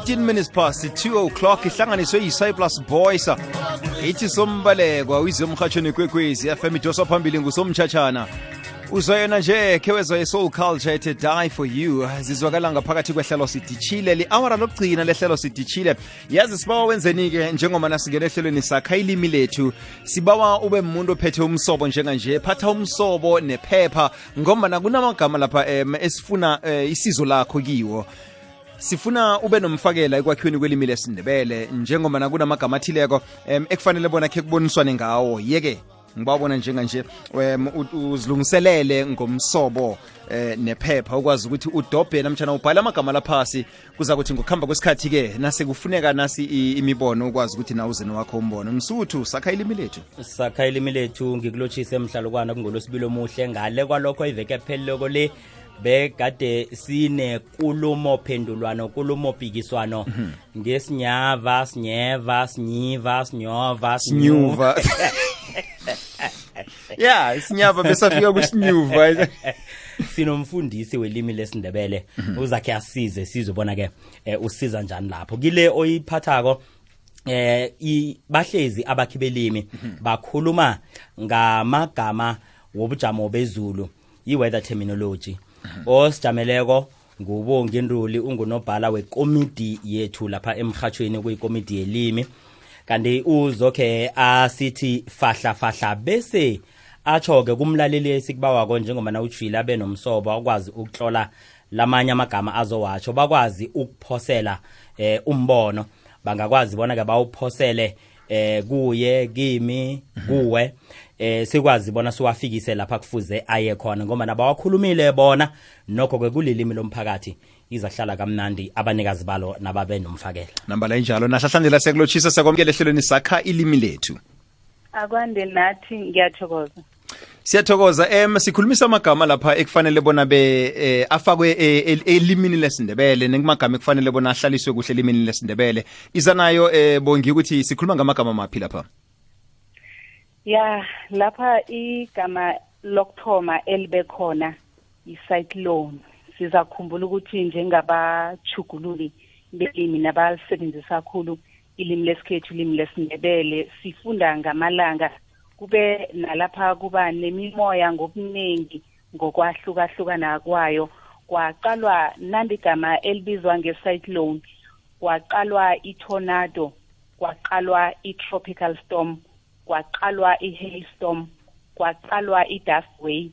15 minutes past 2 o'clock ihlanganiswe yicyplus boys ithi sombalekwa uyize emhatshweni kwekwezi fm idoswa phambili ngusomtshatshana uzwa yona nje khe wezwa i-soul culture ethi die for you zizwakala ngaphakathi kwehlelo sidishile li-awara lokugcina lehlelo sidishile yazi sibawa wenzeni-ke njengoba nasingena ehlelweni sakha ilimi lethu sibawa ube muntu ophethe umsobo njenganje phatha umsobo nephepha ngombana kunamagama lapha um esifuna um isizo lakho kiwo sifuna ube nomfakela ekwakhiweni kwelimi lesindebele njengombana kunamagama athileko um ekufanele bona khe kuboniswane ngawo yeke ngibawabona njenganje um uzilungiselele ngomsobo eh nephepha ukwazi ukuthi udobhe namtshana ubhale amagama laphasi kuza kuthi ngokuhamba kwesikhathi-ke nase kufuneka nasi imibono ukwazi ukuthi na uzini wakho umbono msuthu sakha ilimi lethu sakha ilimi lethu ngikulotshise emhlalukwana kungolosibili omuhle ngale kwalokho iveke ephelileko le bekade sine kulumo phendulwano kulumo pikiswano mhm. ngesinyava sinyeva sinyiva sinyova sinyuva ya sinyava besafika kusinyuva sinomfundisi welimi lesindebele mhm. uzakhe asize sizwe bona ke eh, usiza njani lapho kile oyiphathako eh bahlezi abakhibelimi mhm. bakhuluma ngamagama wobujamo bezulu i-weather terminology mhm. osijameleko ngubongi nduli ungunobhala wekomidi yethu lapha emrhatshweni kuyikomidi yelimi kanti uzokhe asithi fahla fahla bese atsho-ke kumlaleli esikubawako njengoba nawujile abe nomsobo akwazi ukuhlola lamanye amagama azowatsho bakwazi ukuphosela eh umbono bangakwazi bona-ke bawuphosele eh kuye kimi kuwe eh sikwazi bona siwafikise lapha kufuze aye khona ngoba nabawakhulumile bona nokho ke kulilimi lomphakathi izahlala kamnandi abanikazi balo nababe nomfakela nambala injalo nahlahlandela sekulotshisa sekwamukele ehlelweni sakha ilimi lethu akwande nathi ngiyathokoza siyathokoza em sikhulumisa amagama lapha ekufanele bona be eh, afakwe eh, elimini lesindebele nekumagama ekufanele bona ahlaliswe kuhle elimini lesindebele iza nayo eh, bongi ukuthi sikhuluma ngamagama maphi lapha ya lapha igama lokuthoma elibe khona yi-cyclone sizakhumbula ukuthi njengabachugululi belimi nabalisebenzisa khulu ilimi lesikhethu ilimi lesindebele sifunda ngamalanga kube nalapha kuba nemimoya ngobuningi ngokwahlukahlukana kwayo kwaqalwa nandi igama elibizwa nge-cyclone kwaqalwa i-tornado kwaqalwa i-tropical storm kwaqalwa i-hailstorm kwaqalwa i-dust wave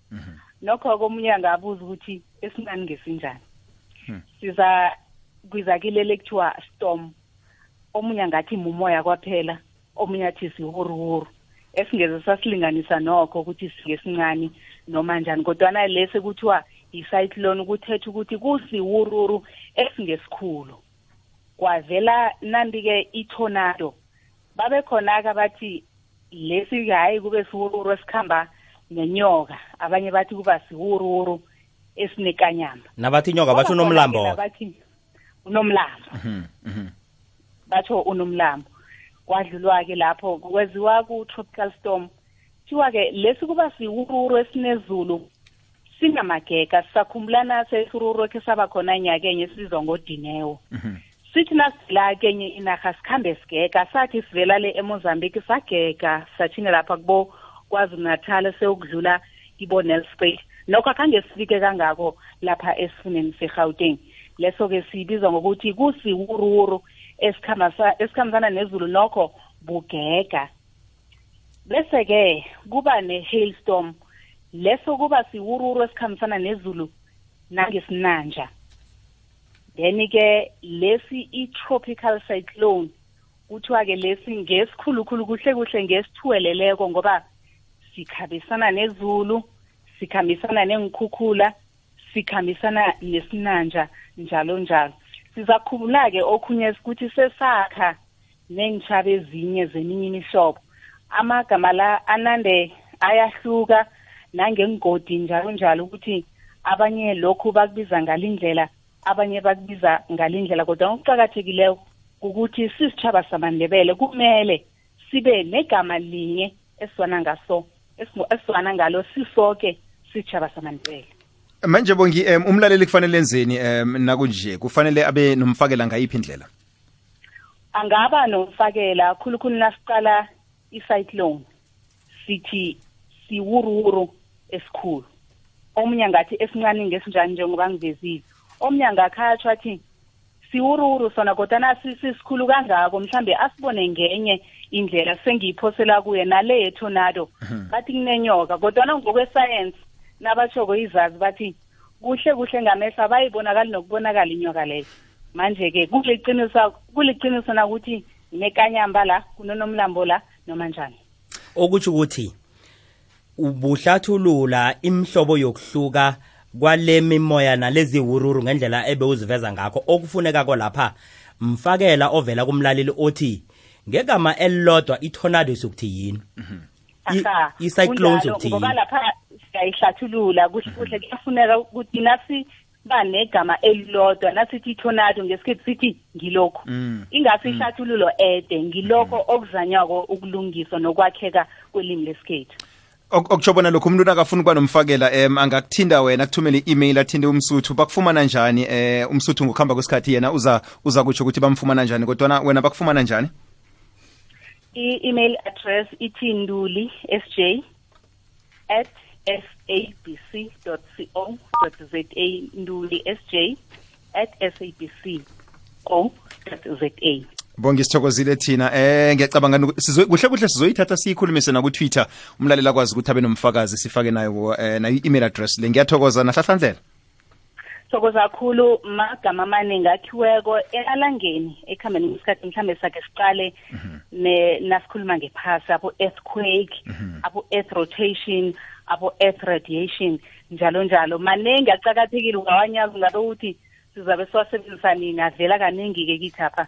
mhm. nokho komunye angabuza ukuthi esinani ngesinjani hmm. siza kwiza kilele kuthiwa storm omunye angathi mumoya kwaphela omunye athi siwuruwuru esingeze sasilinganisa nokho ukuthi singesincane noma njani kodwana lesi kuthiwa yicyclone kuthetha ukuthi kusiwururu esingesikhulu kwavela nanti-ke itornado babe khona-ke bathi lesi hhayi kube siwuruwuru esikhamba nenyoka abanye bathi kuba siwuruwuru esinekanyama nabathi inyoka bathi unomlambo bathi unomlambo mhm, mhm. batho unomlambo kwadlulwa-ke lapho kweziwa ku-tropical storm kuthiwa-ke lesi kuba siwuruwuru esinezulu singamagega sisakhumbulana sesiruro khe saba khona nyakenye sizwa ngodinewo mhm. sithi nasivela kenye inarha sikhambe sigega sathi sivela le emozambique sagega sathine lapha kubo kwazulu natal sewukudlula kibonel spate nokho akhange sifike kangako lapha esifuneni segauteng leso-ke siyibizwa ngokuthi kusiwuruwuru esikhambisana nezulu nokho bugega bese ke kuba ne hailstorm leso kuba siwururu esikhambisana nezulu nangesinanja then ke lesi i tropical cyclone kuthiwa ke lesi ngesikhulukhulu kuhle kuhle ngesithuweleleko ngoba sikhambisana nezulu sikhambisana nengikhukhula sikhambisana nesinanja njalo njalo sizakhubula-ke okhunye ukuthi sesakha neentshaba ezinye zeminye imihlobo amagama la anande ayahluka nangengodi njalo njalo ukuthi abanye lokhu bakubiza ngalindlela abanye bakubiza ngalindlela kodwa okuqakathekileyo ukuthi sisitshaba samandebele kumele sibe negama linye esizwana ngaso esizwana ngalo sisoke sitshaba samandebele manje bongi um umlaleli kufanele enzeni um nakunje kufanele abe nomfakela ngayiphi indlela angaba nomfakela khulukhulu nasiqala i-cyclone sithi siwuruwuru esikhulu omunye ngathi esincane ngesinjani njengoba ngivezile omunye angakhatshwa athi siwuruwuru sona kodwana sisikhulu kangako mhlambe asibone ngenye indlela sengiyiphosela kuye nale yetornado mhm. bathi kunenyoka kodwana ngokwesayensi nabashoko izazi bathi kuhle kuhle ngamehlo abayibonakali nokubonakala inyoka leyo manje-ke kuliqiniso kuliqiniso na ukuthi nekanyamba la kunonomlambo la noma njani okutsho ukuthi ubuhlathulula imihlobo yokuhluka kwale mimoya nalezi wururu ngendlela ebewuziveza ngakho okufunekako lapha mfakela ovela kumlaleli othi ngegama elilodwa itornado sokuthi yini mhm. i-cyclone zothini ngoba lapha siyayihlathulula kuhle kuhle kuyafuneka ukuthi nasi ba negama elilodwa nasithi tornado ngesikhathi sithi ngilokho mm. ingasi mm. ihlathululo ede ngilokho mm. okuzanyako ukulungiswa nokwakheka kwelimi lesikhethu okutsho bona lokho umuntu nakafuna ukuba nomfakela um angakuthinda wena kuthumele i-email athinte umsuthu bakufumana njani um umsuthu ngokuhamba kwesikhathi yena uza uza kutsho ukuthi bamfumana njani kodwana wena bakufumana njani i-email address ithi nduli sj at sabc co za nduli sj at sabc co za bongi sithokozile thina eh ngiyacabanga kuhle kuhle sizoyithatha siyikhulumise nakutwitter umlaleli akwazi ukuthi abe nomfakazi sifake nayo eh, nayo i-email address le ngiyathokoza nahlahlandlela thokoza kakhulu magama amaningi akhiweko elalangeni ekuhambeni kwesikhathi mhlawumbe sakhe siqale mhm. nasikhuluma ngephasi abo-earthquake mhm. abo-earth rotation abo-earth radiation njalo njalo maningi acakathekile ungawanyazi ngabe ukuthi sizabe siwasebenzisa nini avela kaningi-ke kithi apha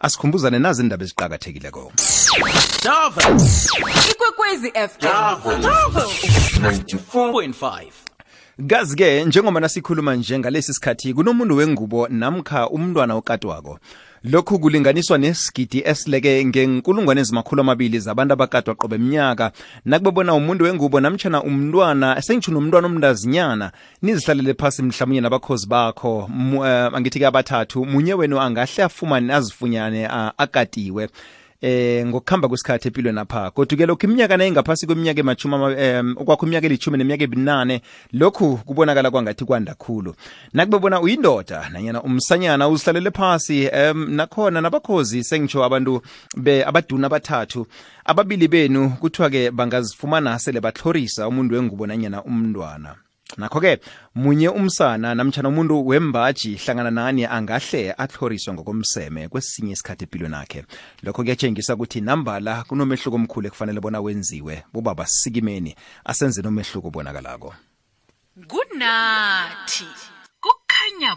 asikhumbuzane nazi indaba eziqakathekileko Java ikwekwezi fm Java 94.5 kazi-ke njengoba nasikhuluma nje ngalesi sikhathi kunomuntu wengubo namkha umntwana okatwako lokhu kulinganiswa nesigidi esileke ngenkulungwane ezimakhulu amabili zabantu abakadwa qobe mnyaka nakube bona umuntu wengubo namtshana umntwana sengitsho nomntwana omntazinyana nizihlalele phasi mhlawumnye nabakhozi bakho uh, angithi ke abathathu munye wenu angahle afumane azifunyane uh, akatiwe eh ngokuhamba kwesikhathi empilweni apha kodwa ke lokhu iminyaka naye ngaphasi kweminyaka emachumi um okwakho iminyaka elithumi neminyaka ebinane lokhu kubonakala kwangathi kwanda khulu nakube bona uyindoda nanyana umsanyana uzihlalele phasi um nakhona nabakhozi sengitsho abantu be abaduna abathathu ababili benu kuthiwa-ke bangazifumana sele batlhorisa umuntu wengubo nanyana umntwana nakho-ke munye umsana namtshana umuntu wembaji hlangana nani angahle atlhoriswe ngokomseme kwesinye isikhathi empilweni akhe lokho kuyatshengisa ukuthi nambala kunomehluko omkhulu ekufanele bona wenziwe bobaba sikimeni asenze nomehluko obonakalako kunathi kukhanya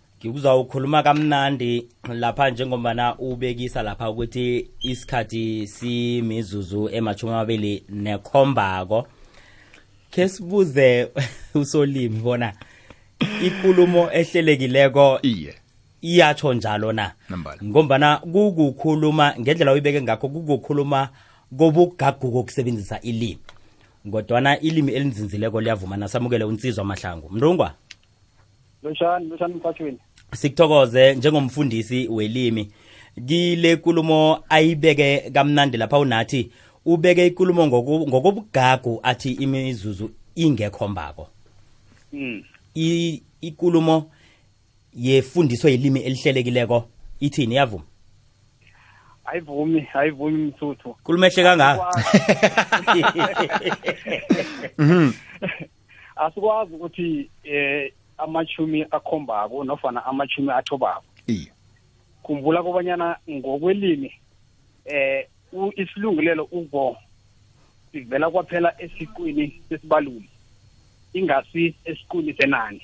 ngikuzawukhuluma kamnandi lapha njengombana ubekisa lapha ukuthi isikhathi simizuzu emashumi amabili nekhombako khe sibuze usolimi bona ikulumo ehlelekileko iye iyatsho njalo na ngombana kukukhuluma ngendlela uyibeke ngakho kukukhuluma kobugaguko okusebenzisa ilimi kodwana ilimi elinzinzileko liyavumana samukele unsizwa mahlangu mntungwa loshani loshani mfatshweni sikuthokoze njengomfundisi welimi kile nkulumo ayibeke kamnandi lapha unathi ubeke ikulumo ngokobugagu athi imizuzu ingekhombako mm. ikulumo yefundiswa yilimi elihlelekileko ithini yavuma ayivumi ayivumi msuthu kulumehle kangaka mhm. asikwazi ukuthi eh amachumi akhombako nofana amachumi athobako iye khumbula kobanyana ngokwelimi eh isilungulelo ubo sivela kwaphela esiqwini sesibaluli ingasi esiqwini senani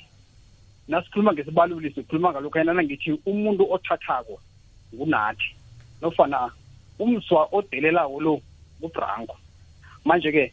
nasikhuluma ngesibaluli sikhuluma ngalokhu ayinana ngithi umuntu othathako ngunathi nofana umswa odelelawo lo ngubranko manje-ke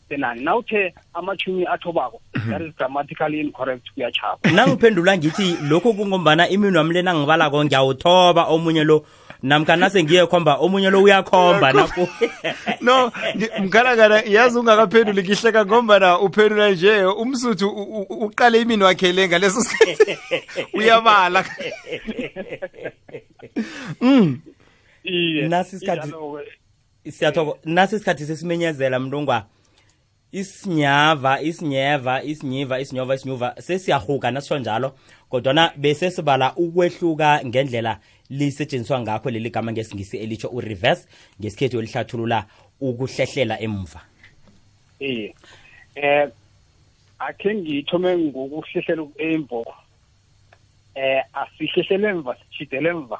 penani nawuthe amashumi athobako mhm. that is grammatically incorrect kuyachaba nangiphendula ngithi lokhu kungombana imini wami lena ngibalako ngiyawuthoba omunye lo namkha nase ngiye khomba omunye lo uyakhomba naku no mkhalakala yazi ungakaphenduli ngihleka ngombana uphendula nje umsuthu uqale imini wakhe le ngaleso uyabala mm iye nasi isikhathi siyathokoza nasi isikhathi sesimenyezela mntungwa isinyava isinyeva isinyiva isinyova isinyuva sesiyahuka nasisho njalo kodwana bese sibala ukwehluka ngendlela lisetshenziswa ngakho leli gama ngesingisi elitsho ureverse ngesikhethu elihlathulula ukuhlehlela emva iye eh akhe ngithome ngokuhlehlela emva eh asihlehlele emva sijidele emva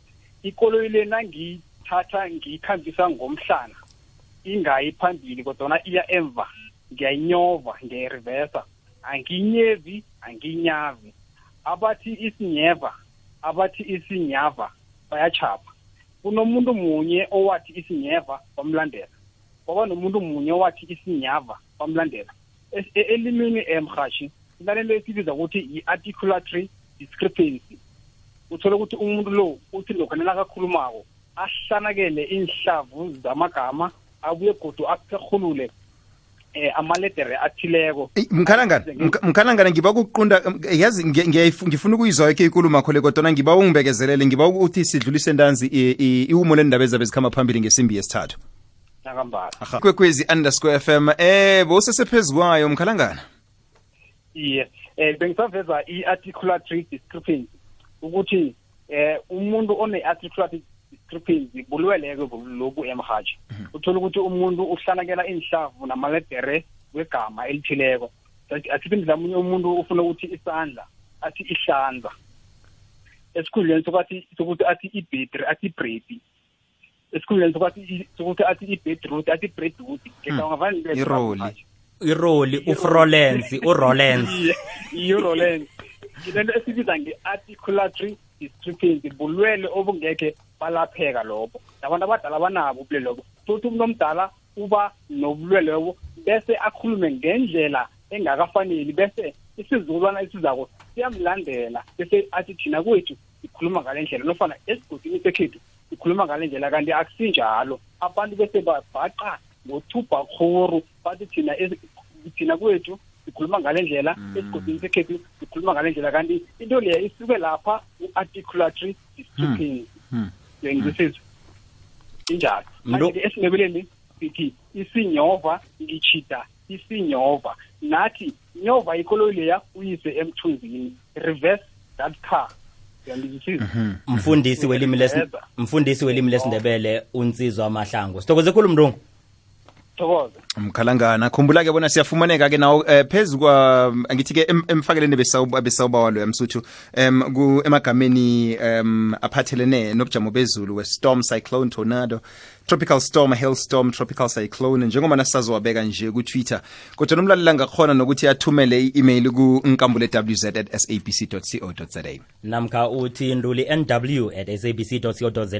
ikoloyi le nangiyithatha ngiyikhambisa ngomhlana ingayi phambili kodwana iya emva ngiyayinyova ngiyayirivesa angiyinyevi angiyinyavi abathi isinyeva abathi isinyava bayachapha kunomuntu munye owathi isinyeva wamlandela kwaba nomuntu munye owathi isinyava wamlandela e-, elimini emhashi inalento esibiza ukuthi yi-articulatory discrepancy uthole ukuthi umuntu lo uthi lokho nelakakhulumako ahlanakele iinhlavu zamagama abuye godu apherhulule eh amaledere athileko mkhalangana mkhalangana ngiba kuqunda yazi ngifuna ukuyizwa yonke ikulu makho le kodwa ngiba ungibekezelele ngiba ukuthi sidlulise ntanzi iwumo lendaba ezabe zikhamba phambili ngesimbi yesithathu nakambala Aha. kwekwezi underscore fm eh bowusesephezu kwayo mkhalangana iye eh bengisaveza i-articulative discrepancy ukuthi eh umuntu one-articulative discrepancy bulweleke bu- lobu emhaji uthola ukuthi umuntu uhlanakela iinhlavu namaledere wegama elithileko Athi- asiphinde lamunye umuntu ufuna ukuthi isandla athi ihlanza esikhundleni sokuthi sokuthi athi ibhetri athi ibrepi esikhuleni sokuthi athi i-bedroot athi i-breadwood hmm. iroli iroli ufrolensi urolensi irolensi yilento esibiza nge-articulatory districting bulwele obungekhe balapheka lobo nabantu abadala banabo ubulele lobo futhi umuntu omdala uba nobulwelwebo bese akhulume ngendlela engakafaneli bese isizukulwana esizako siyamlandela bese athi thina kwethu sikhuluma ngale ndlela nofana esigodini sekhethu sikhuluma ngale ndlela kanti akusinjalo abantu bese babhaqa ngothubakhuru bathi thina thina kwethu sikhuluma ngale ndlela mm. esigodini sekhethu sikhuluma ngale ndlela kanti into leya isuke lapha u-articulatory isithuphini hmm. uyangizwisisa injalo manje esindebeleni sithi isinyova ngichida isinyova nathi nyova ikoloyi leya uyise emthunzini reverse that car mhm. mfundisi welimi mfundisi welimi lesindebele unsizwa amahlangu sithokoze khulu mndungu thokoza mkhalangana khumbula ke bona siyafumaneka ke nawo eh, phezu kwa ngithi ke em- emfakeleni besawuba besawuba walo yamsuthu em ku emagameni em aphathelene nobujamo bezulu we storm cyclone tornado tropical storm hailstorm tropical cyclone njengoba nasazowabeka nje ku Twitter kodwa nomlaleli angakhona nokuthi athumele i-email ku nkambule.wz@sabc.co.za namkha uthi nduli nw at sabc co za